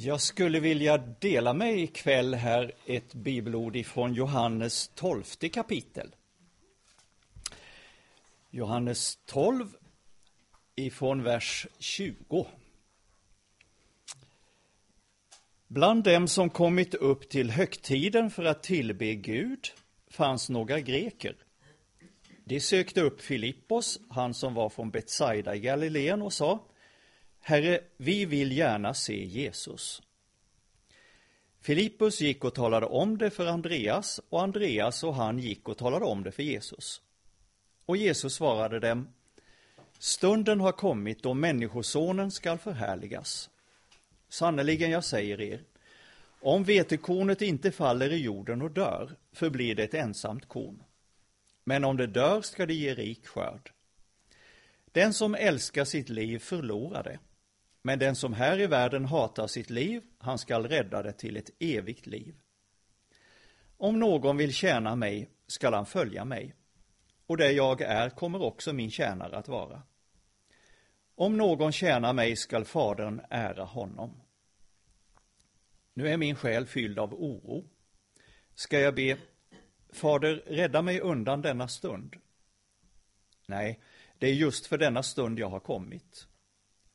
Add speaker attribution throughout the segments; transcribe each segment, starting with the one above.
Speaker 1: Jag skulle vilja dela med ikväll här ett bibelord ifrån Johannes 12 kapitel. Johannes 12 ifrån vers 20. Bland dem som kommit upp till högtiden för att tillbe Gud fanns några greker. De sökte upp Filippos, han som var från Betsaida i Galileen och sa Herre, vi vill gärna se Jesus. Filippus gick och talade om det för Andreas och Andreas och han gick och talade om det för Jesus. Och Jesus svarade dem Stunden har kommit då Människosonen skall förhärligas. Sannerligen, jag säger er, om vetekornet inte faller i jorden och dör, förblir det ett ensamt korn. Men om det dör ska det ge rik skörd. Den som älskar sitt liv förlorar det, men den som här i världen hatar sitt liv, han skall rädda det till ett evigt liv. Om någon vill tjäna mig skall han följa mig, och det jag är kommer också min tjänare att vara. Om någon tjänar mig skall Fadern ära honom. Nu är min själ fylld av oro. Ska jag be, Fader, rädda mig undan denna stund? Nej, det är just för denna stund jag har kommit.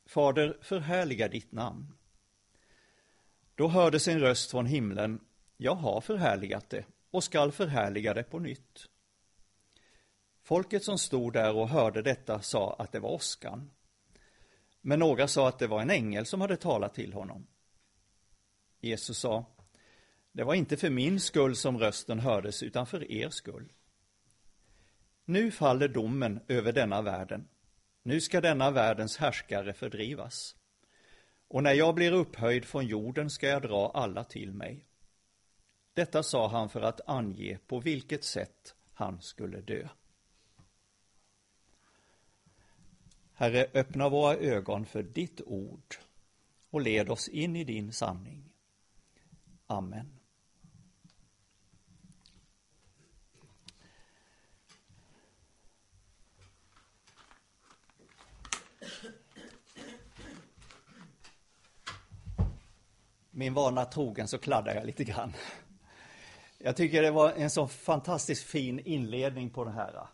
Speaker 1: Fader, förhärliga ditt namn. Då hördes en röst från himlen, jag har förhärligat det och skall förhärliga det på nytt. Folket som stod där och hörde detta sa att det var åskan. Men några sa att det var en ängel som hade talat till honom. Jesus sa, det var inte för min skull som rösten hördes, utan för er skull. Nu faller domen över denna världen. Nu ska denna världens härskare fördrivas. Och när jag blir upphöjd från jorden ska jag dra alla till mig. Detta sa han för att ange på vilket sätt han skulle dö. Herre, öppna våra ögon för ditt ord och led oss in i din sanning. Amen. Min vana trogen så kladdar jag lite grann. Jag tycker det var en så fantastiskt fin inledning på det här.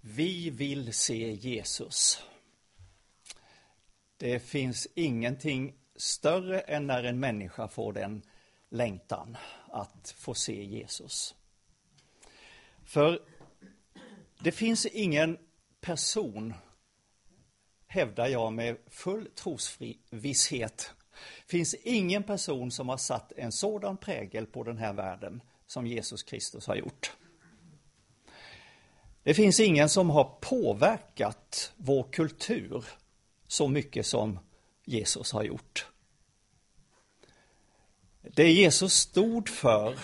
Speaker 1: Vi vill se Jesus. Det finns ingenting större än när en människa får den längtan att få se Jesus. För det finns ingen person, hävdar jag med full trosvisshet, finns ingen person som har satt en sådan prägel på den här världen som Jesus Kristus har gjort. Det finns ingen som har påverkat vår kultur så mycket som Jesus har gjort. Det Jesus stod för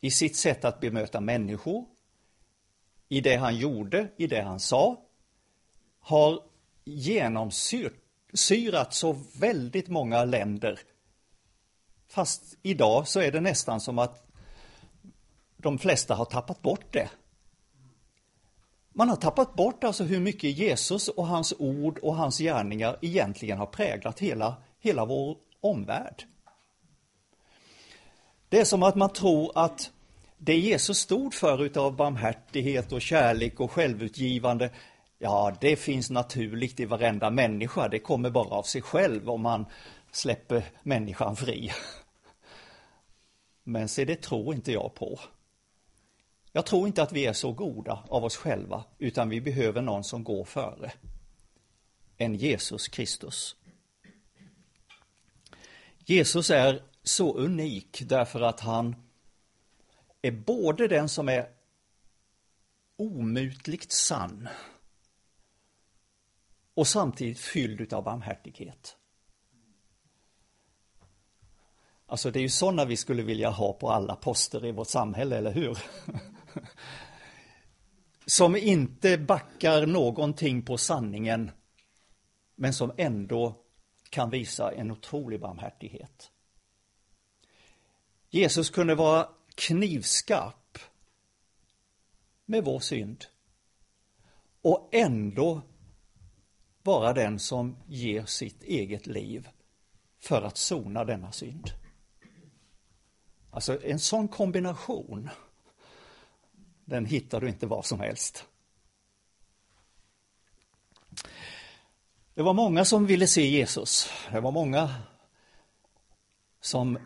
Speaker 1: i sitt sätt att bemöta människor, i det han gjorde, i det han sa, har genomsyrat så väldigt många länder. Fast idag så är det nästan som att de flesta har tappat bort det. Man har tappat bort alltså hur mycket Jesus och hans ord och hans gärningar egentligen har präglat hela, hela vår omvärld. Det är som att man tror att det Jesus stod för utav barmhärtighet och kärlek och självutgivande, ja, det finns naturligt i varenda människa. Det kommer bara av sig själv om man släpper människan fri. Men se, det tror inte jag på. Jag tror inte att vi är så goda av oss själva, utan vi behöver någon som går före. En Jesus Kristus. Jesus är så unik därför att han är både den som är omutligt sann och samtidigt fylld av barmhärtighet. Alltså det är ju sådana vi skulle vilja ha på alla poster i vårt samhälle, eller hur? som inte backar någonting på sanningen, men som ändå kan visa en otrolig barmhärtighet. Jesus kunde vara knivskarp med vår synd och ändå vara den som ger sitt eget liv för att sona denna synd. Alltså en sån kombination, den hittar du inte var som helst. Det var många som ville se Jesus. Det var många som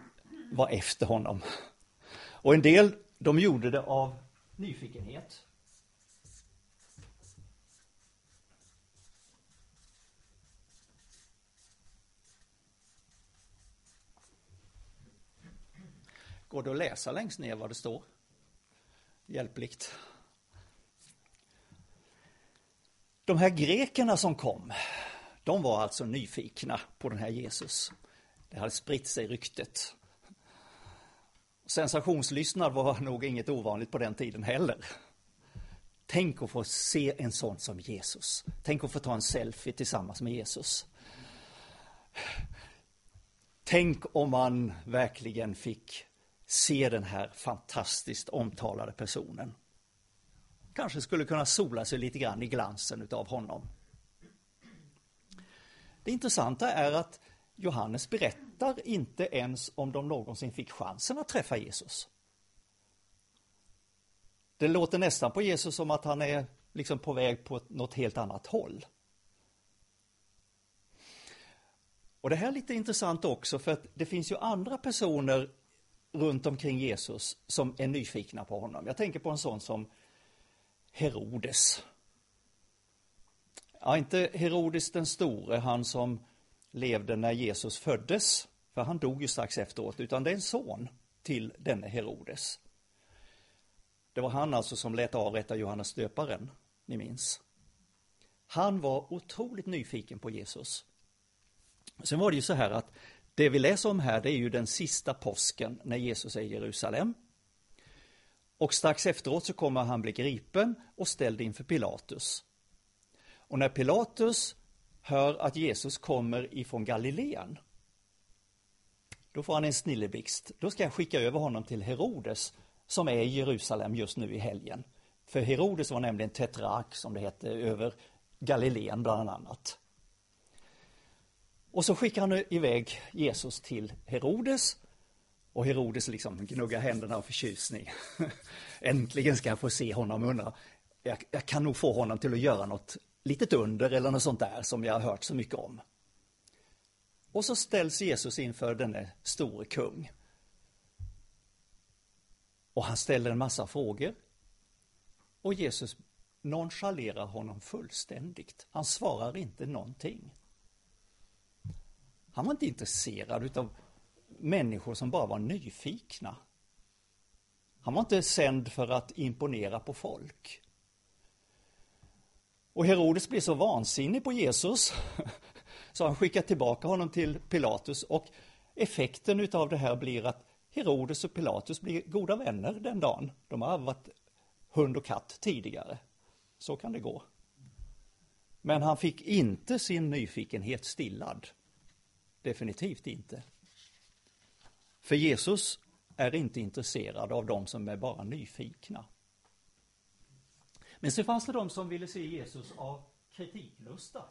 Speaker 1: var efter honom. Och en del, de gjorde det av nyfikenhet. Går det att läsa längst ner vad det står? Hjälpligt. De här grekerna som kom, de var alltså nyfikna på den här Jesus. Det hade spritt sig ryktet. Sensationslystnad var nog inget ovanligt på den tiden heller. Tänk att få se en sån som Jesus. Tänk att få ta en selfie tillsammans med Jesus. Tänk om man verkligen fick se den här fantastiskt omtalade personen. Kanske skulle kunna sola sig lite grann i glansen utav honom. Det intressanta är att Johannes berättar inte ens om de någonsin fick chansen att träffa Jesus. Det låter nästan på Jesus som att han är liksom på väg på något helt annat håll. Och det här är lite intressant också för att det finns ju andra personer runt omkring Jesus som är nyfikna på honom. Jag tänker på en sån som Herodes. Ja, inte Herodes den store, han som levde när Jesus föddes, för han dog ju strax efteråt, utan det är en son till denne Herodes. Det var han alltså som lät avrätta Johannes döparen, ni minns. Han var otroligt nyfiken på Jesus. Sen var det ju så här att det vi läser om här, det är ju den sista påsken när Jesus är i Jerusalem. Och strax efteråt så kommer han bli gripen och ställd inför Pilatus. Och när Pilatus hör att Jesus kommer ifrån Galileen, då får han en snilleblixt. Då ska jag skicka över honom till Herodes som är i Jerusalem just nu i helgen. För Herodes var nämligen tetrark som det hette över Galileen bland annat. Och så skickar han iväg Jesus till Herodes och Herodes liksom gnuggar händerna av förtjusning. Äntligen ska jag få se honom, undrar jag, jag kan nog få honom till att göra något litet under eller något sånt där som jag har hört så mycket om. Och så ställs Jesus inför denne store kung. Och han ställer en massa frågor. Och Jesus nonchalerar honom fullständigt. Han svarar inte någonting. Han var inte intresserad utav människor som bara var nyfikna. Han var inte sänd för att imponera på folk. Och Herodes blir så vansinnig på Jesus så han skickar tillbaka honom till Pilatus och effekten utav det här blir att Herodes och Pilatus blir goda vänner den dagen. De har varit hund och katt tidigare. Så kan det gå. Men han fick inte sin nyfikenhet stillad. Definitivt inte. För Jesus är inte intresserad av de som är bara nyfikna. Men så fanns det de som ville se Jesus av kritiklusta.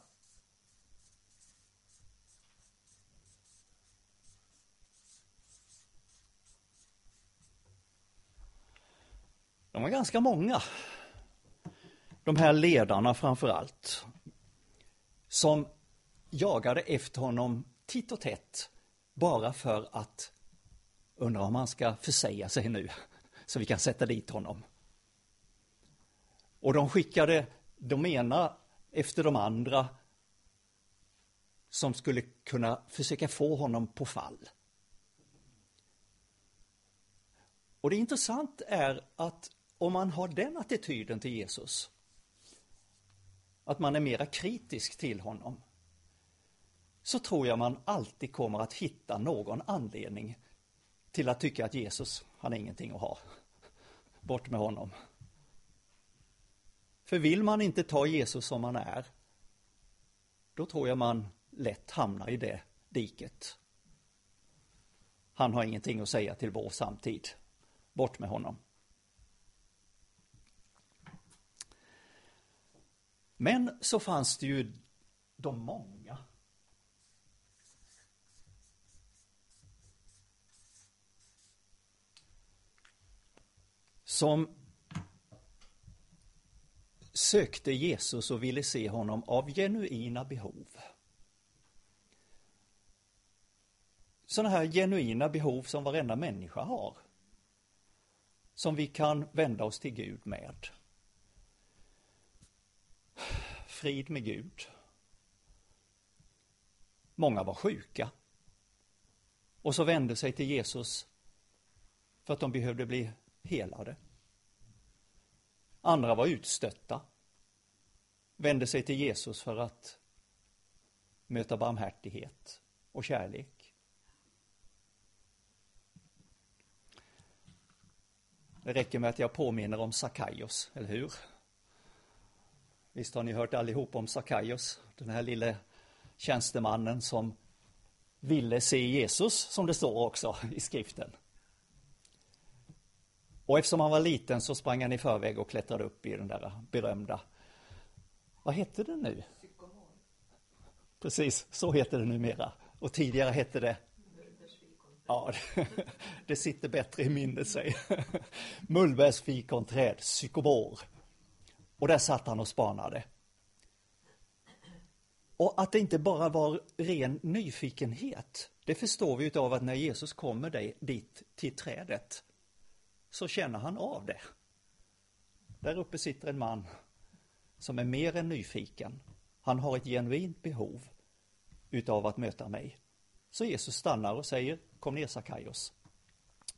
Speaker 1: De var ganska många. De här ledarna framför allt. Som jagade efter honom titt och tätt bara för att undra om han ska försäga sig nu så vi kan sätta dit honom. Och de skickade de ena efter de andra som skulle kunna försöka få honom på fall. Och det intressanta är att om man har den attityden till Jesus, att man är mera kritisk till honom, så tror jag man alltid kommer att hitta någon anledning till att tycka att Jesus, han är ingenting att ha. Bort med honom. För vill man inte ta Jesus som han är, då tror jag man lätt hamnar i det diket. Han har ingenting att säga till vår samtid. Bort med honom. Men så fanns det ju de många. Som sökte Jesus och ville se honom av genuina behov. Sådana här genuina behov som varenda människa har. Som vi kan vända oss till Gud med. Frid med Gud. Många var sjuka. Och så vände sig till Jesus för att de behövde bli helade. Andra var utstötta. Vände sig till Jesus för att möta barmhärtighet och kärlek. Det räcker med att jag påminner om Sakaios, eller hur? Visst har ni hört allihop om Sakaios, den här lille tjänstemannen som ville se Jesus, som det står också i skriften. Och eftersom han var liten så sprang han i förväg och klättrade upp i den där berömda, vad hette det nu? Precis, så heter det numera. Och tidigare hette det Ja, det sitter bättre i minnet sig. Mullbärsfikonträd, psykobor. Och där satt han och spanade. Och att det inte bara var ren nyfikenhet, det förstår vi av att när Jesus kommer dit till trädet så känner han av det. Där uppe sitter en man som är mer än nyfiken. Han har ett genuint behov utav att möta mig. Så Jesus stannar och säger, kom ner Sakaios.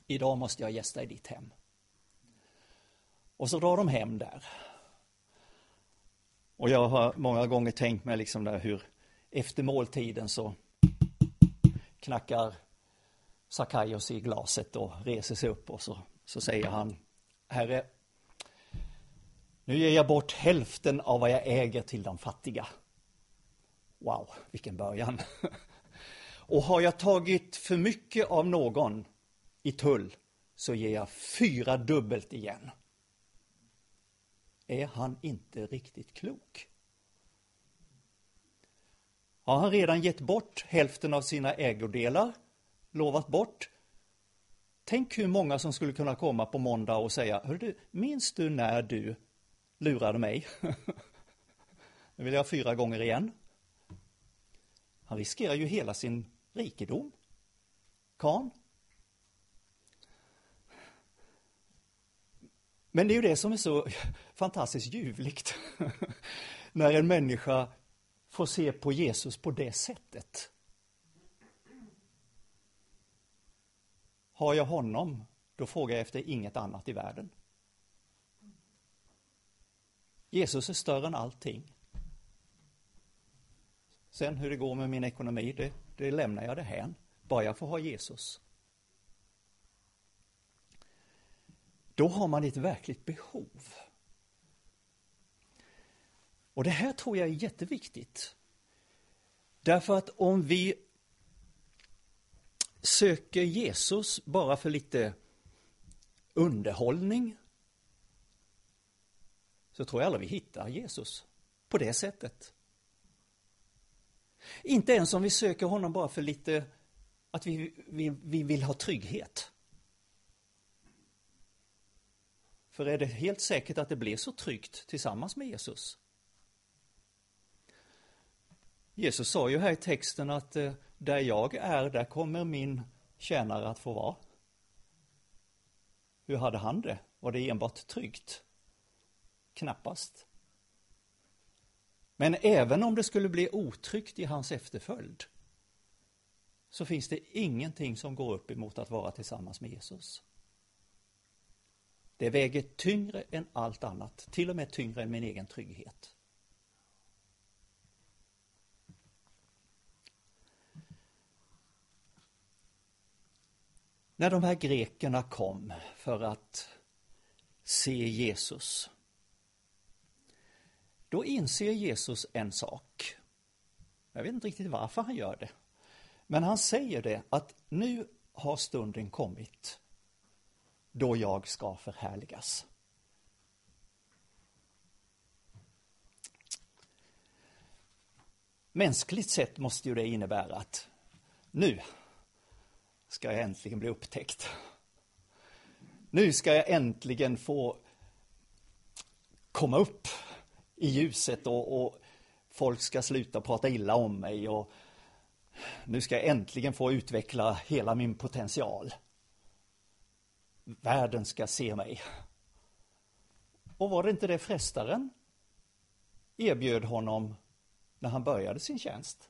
Speaker 1: Idag måste jag gästa i ditt hem. Och så drar de hem där. Och jag har många gånger tänkt mig liksom där hur efter måltiden så knackar Sakaios i glaset och reser sig upp och så så säger han, Herre, nu ger jag bort hälften av vad jag äger till de fattiga. Wow, vilken början. Och har jag tagit för mycket av någon i tull så ger jag fyra dubbelt igen. Är han inte riktigt klok? Har han redan gett bort hälften av sina ägodelar, lovat bort, Tänk hur många som skulle kunna komma på måndag och säga, Hör du, minns du när du lurade mig? nu vill jag fyra gånger igen. Han riskerar ju hela sin rikedom. Kan. Men det är ju det som är så fantastiskt ljuvligt. när en människa får se på Jesus på det sättet. Har jag honom, då frågar jag efter inget annat i världen. Jesus är större än allting. Sen hur det går med min ekonomi, det, det lämnar jag det här. Bara jag får ha Jesus. Då har man ett verkligt behov. Och det här tror jag är jätteviktigt. Därför att om vi söker Jesus bara för lite underhållning så tror jag aldrig vi hittar Jesus på det sättet. Inte ens om vi söker honom bara för lite att vi, vi, vi vill ha trygghet. För är det helt säkert att det blir så tryggt tillsammans med Jesus? Jesus sa ju här i texten att eh, där jag är, där kommer min tjänare att få vara. Hur hade han det? Var det enbart tryggt? Knappast. Men även om det skulle bli otryggt i hans efterföljd så finns det ingenting som går upp emot att vara tillsammans med Jesus. Det väger tyngre än allt annat, till och med tyngre än min egen trygghet. När de här grekerna kom för att se Jesus, då inser Jesus en sak. Jag vet inte riktigt varför han gör det. Men han säger det att nu har stunden kommit då jag ska förhärligas. Mänskligt sett måste ju det innebära att nu ska jag äntligen bli upptäckt. Nu ska jag äntligen få komma upp i ljuset och, och folk ska sluta prata illa om mig och nu ska jag äntligen få utveckla hela min potential. Världen ska se mig. Och var det inte det frestaren erbjöd honom när han började sin tjänst?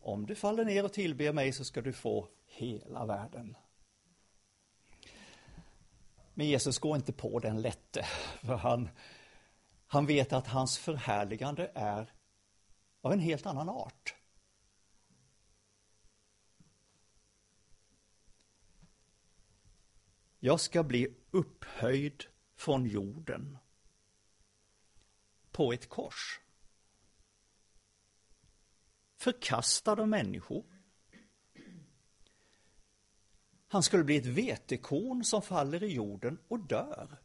Speaker 1: Om du faller ner och tillber mig så ska du få hela världen. Men Jesus går inte på den lätte, för han, han vet att hans förhärligande är av en helt annan art. Jag ska bli upphöjd från jorden på ett kors. Förkastad av människor. Han skulle bli ett vetekorn som faller i jorden och dör.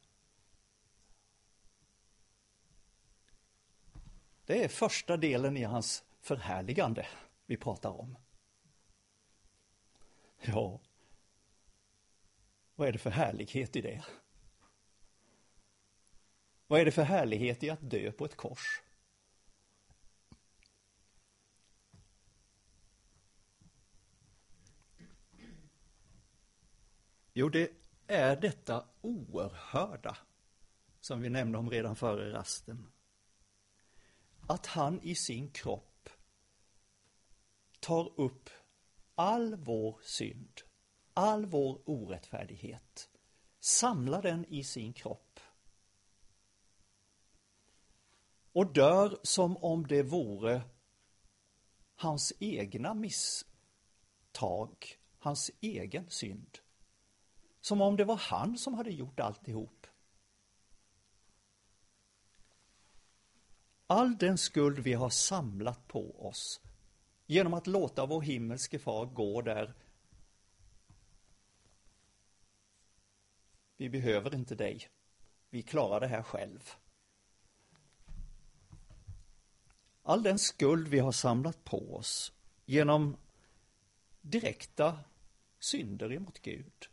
Speaker 1: Det är första delen i hans förhärligande vi pratar om. Ja, vad är det för härlighet i det? Vad är det för härlighet i att dö på ett kors? Jo, det är detta oerhörda som vi nämnde om redan före rasten. Att han i sin kropp tar upp all vår synd all vår orättfärdighet, samlar den i sin kropp och dör som om det vore hans egna misstag, hans egen synd. Som om det var han som hade gjort alltihop. All den skuld vi har samlat på oss genom att låta vår himmelske far gå där Vi behöver inte dig. Vi klarar det här själv. All den skuld vi har samlat på oss genom direkta synder emot Gud.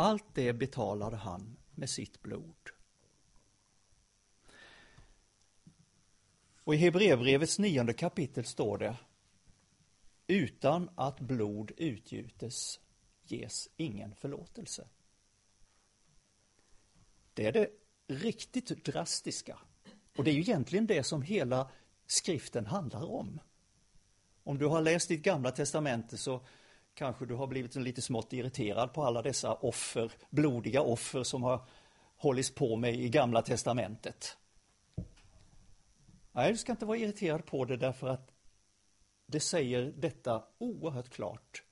Speaker 1: Allt det betalade han med sitt blod. Och i Hebreerbrevets nionde kapitel står det Utan att blod utgjutes ges ingen förlåtelse. Det är det riktigt drastiska. Och det är ju egentligen det som hela skriften handlar om. Om du har läst ditt gamla testamente så kanske du har blivit lite smått irriterad på alla dessa offer, blodiga offer som har hållits på med i gamla testamentet. Nej, du ska inte vara irriterad på det därför att det säger detta oerhört klart.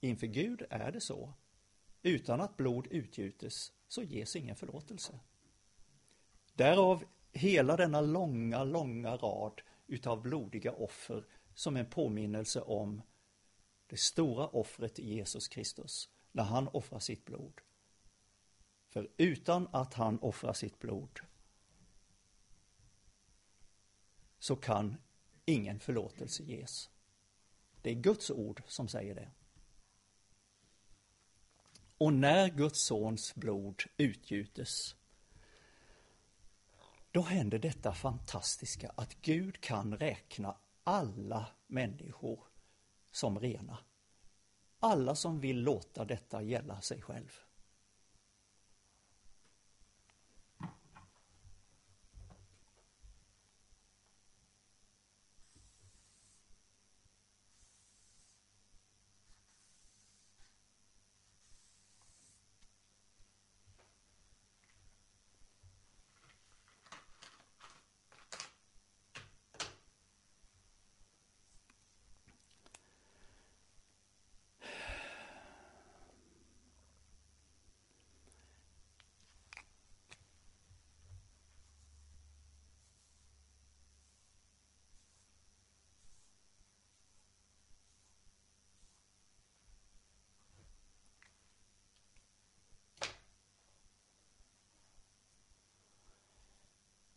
Speaker 1: Inför Gud är det så. Utan att blod utgjutes så ges ingen förlåtelse. Därav hela denna långa, långa rad utav blodiga offer som en påminnelse om det stora offret Jesus Kristus när han offrar sitt blod. För utan att han offrar sitt blod så kan ingen förlåtelse ges. Det är Guds ord som säger det. Och när Guds sons blod utgjutes, då händer detta fantastiska att Gud kan räkna alla människor som rena. Alla som vill låta detta gälla sig själv.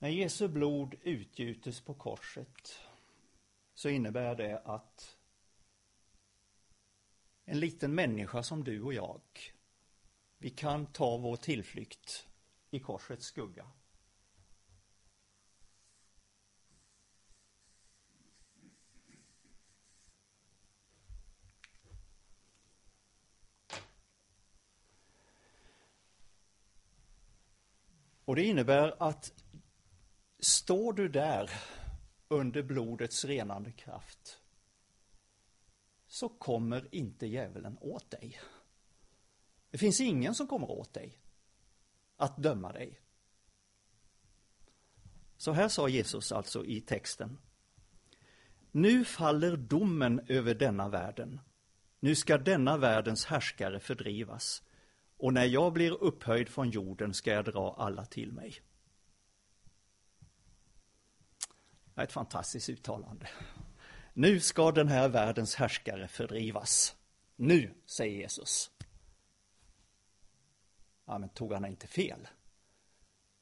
Speaker 1: När Jesu blod utgjutes på korset så innebär det att en liten människa som du och jag, vi kan ta vår tillflykt i korsets skugga. Och det innebär att står du där under blodets renande kraft så kommer inte djävulen åt dig. Det finns ingen som kommer åt dig att döma dig. Så här sa Jesus alltså i texten. Nu faller domen över denna världen. Nu ska denna världens härskare fördrivas. Och när jag blir upphöjd från jorden ska jag dra alla till mig. Det är ett fantastiskt uttalande. Nu ska den här världens härskare fördrivas. Nu, säger Jesus. Ja, men tog han inte fel?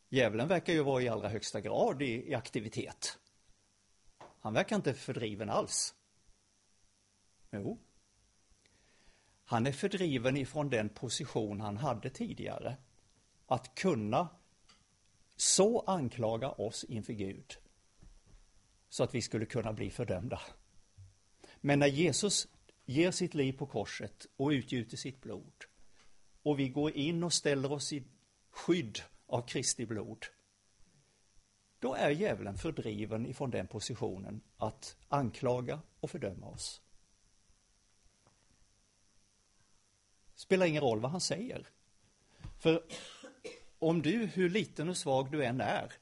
Speaker 1: Djävulen verkar ju vara i allra högsta grad i, i aktivitet. Han verkar inte fördriven alls. Jo. Han är fördriven ifrån den position han hade tidigare. Att kunna så anklaga oss inför Gud så att vi skulle kunna bli fördömda. Men när Jesus ger sitt liv på korset och utgjuter sitt blod och vi går in och ställer oss i skydd av Kristi blod då är djävulen fördriven ifrån den positionen att anklaga och fördöma oss. Spelar ingen roll vad han säger. För om du, hur liten och svag du än är,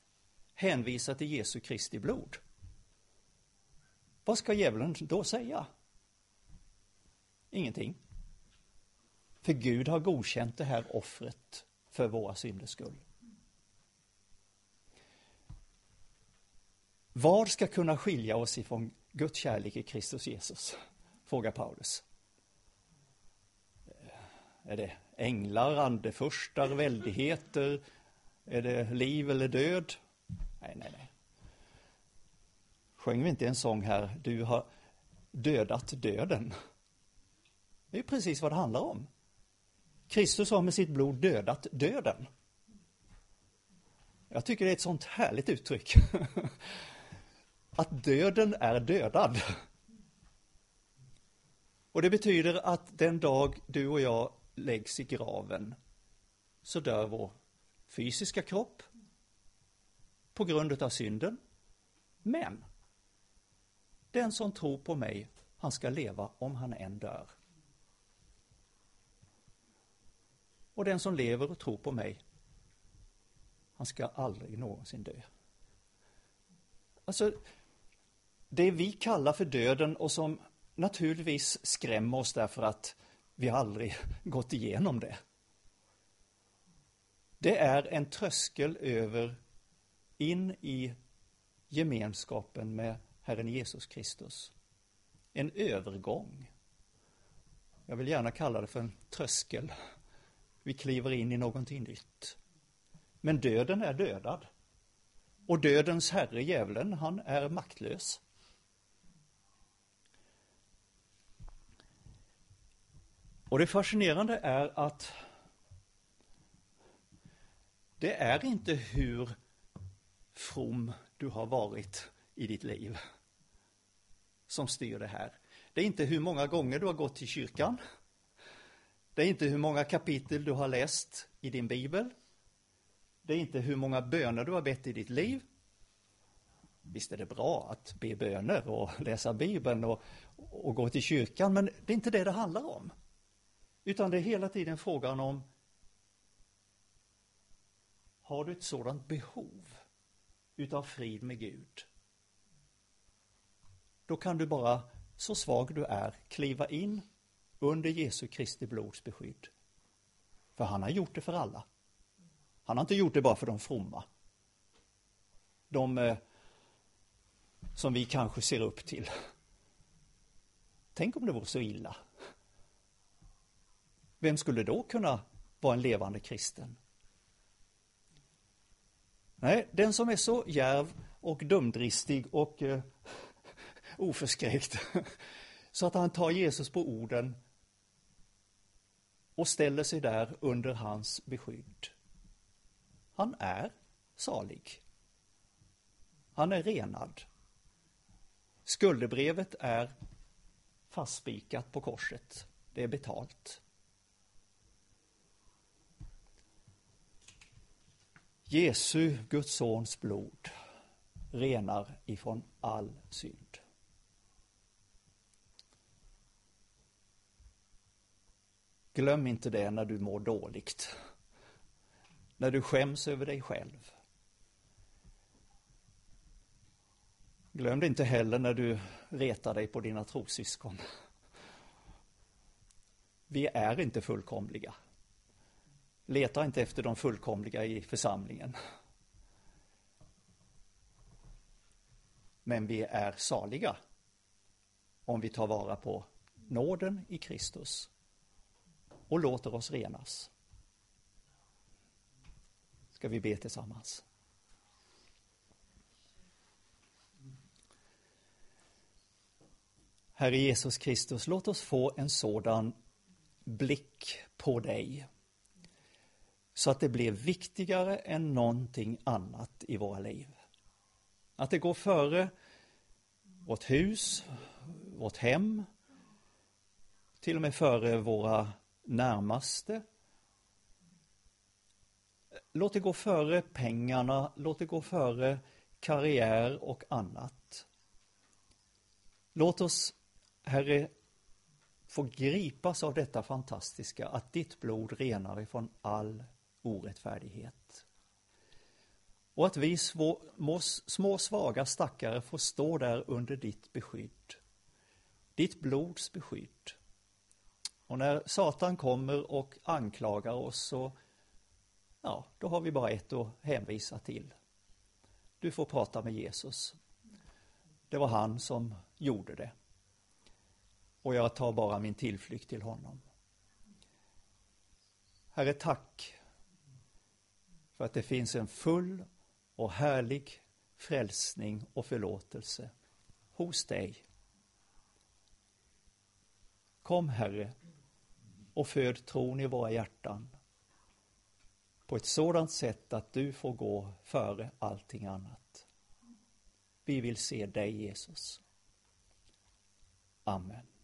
Speaker 1: hänvisar till Jesu Kristi blod, vad ska djävulen då säga? Ingenting. För Gud har godkänt det här offret för våra synders skull. Vad ska kunna skilja oss ifrån Guds kärlek i Kristus Jesus? Frågar Paulus. Är det änglar, andefurstar, väldigheter? Är det liv eller död? Nej, nej, nej. Sjöng vi inte en sång här, du har dödat döden? Det är precis vad det handlar om. Kristus har med sitt blod dödat döden. Jag tycker det är ett sånt härligt uttryck. Att döden är dödad. Och det betyder att den dag du och jag läggs i graven så dör vår fysiska kropp på grund av synden. Men den som tror på mig, han ska leva om han än dör. Och den som lever och tror på mig, han ska aldrig någonsin dö. Alltså, det vi kallar för döden och som naturligtvis skrämmer oss därför att vi aldrig gått igenom det. Det är en tröskel över in i gemenskapen med Herren Jesus Kristus. En övergång. Jag vill gärna kalla det för en tröskel. Vi kliver in i någonting nytt. Men döden är dödad. Och dödens herre, djävulen, han är maktlös. Och det fascinerande är att det är inte hur from du har varit i ditt liv som styr det här. Det är inte hur många gånger du har gått till kyrkan. Det är inte hur många kapitel du har läst i din bibel. Det är inte hur många böner du har bett i ditt liv. Visst är det bra att be böner och läsa bibeln och, och gå till kyrkan, men det är inte det det handlar om. Utan det är hela tiden frågan om Har du ett sådant behov utav frid med Gud? Då kan du bara, så svag du är, kliva in under Jesu Kristi blods beskydd. För han har gjort det för alla. Han har inte gjort det bara för de fromma. De eh, som vi kanske ser upp till. Tänk om det vore så illa. Vem skulle då kunna vara en levande kristen? Nej, den som är så järv och dumdristig och eh, oförskräckt så att han tar Jesus på orden och ställer sig där under hans beskydd. Han är salig. Han är renad. Skuldebrevet är fastspikat på korset. Det är betalt. Jesu, Guds sons blod, renar ifrån all synd. Glöm inte det när du mår dåligt. När du skäms över dig själv. Glöm det inte heller när du retar dig på dina trossyskon. Vi är inte fullkomliga. Leta inte efter de fullkomliga i församlingen. Men vi är saliga om vi tar vara på nåden i Kristus och låter oss renas. Ska vi be tillsammans. Herre Jesus Kristus, låt oss få en sådan blick på dig så att det blir viktigare än någonting annat i våra liv. Att det går före vårt hus, vårt hem, till och med före våra närmaste. Låt det gå före pengarna, låt det gå före karriär och annat. Låt oss, Herre, få gripas av detta fantastiska, att ditt blod renar ifrån all orättfärdighet. Och att vi små, små svaga stackare får stå där under ditt beskydd. Ditt blods beskydd. Och när Satan kommer och anklagar oss så, ja, då har vi bara ett att hänvisa till. Du får prata med Jesus. Det var han som gjorde det. Och jag tar bara min tillflykt till honom. Herre, tack för att det finns en full och härlig frälsning och förlåtelse hos dig. Kom Herre och föd tron i våra hjärtan på ett sådant sätt att du får gå före allting annat. Vi vill se dig Jesus. Amen.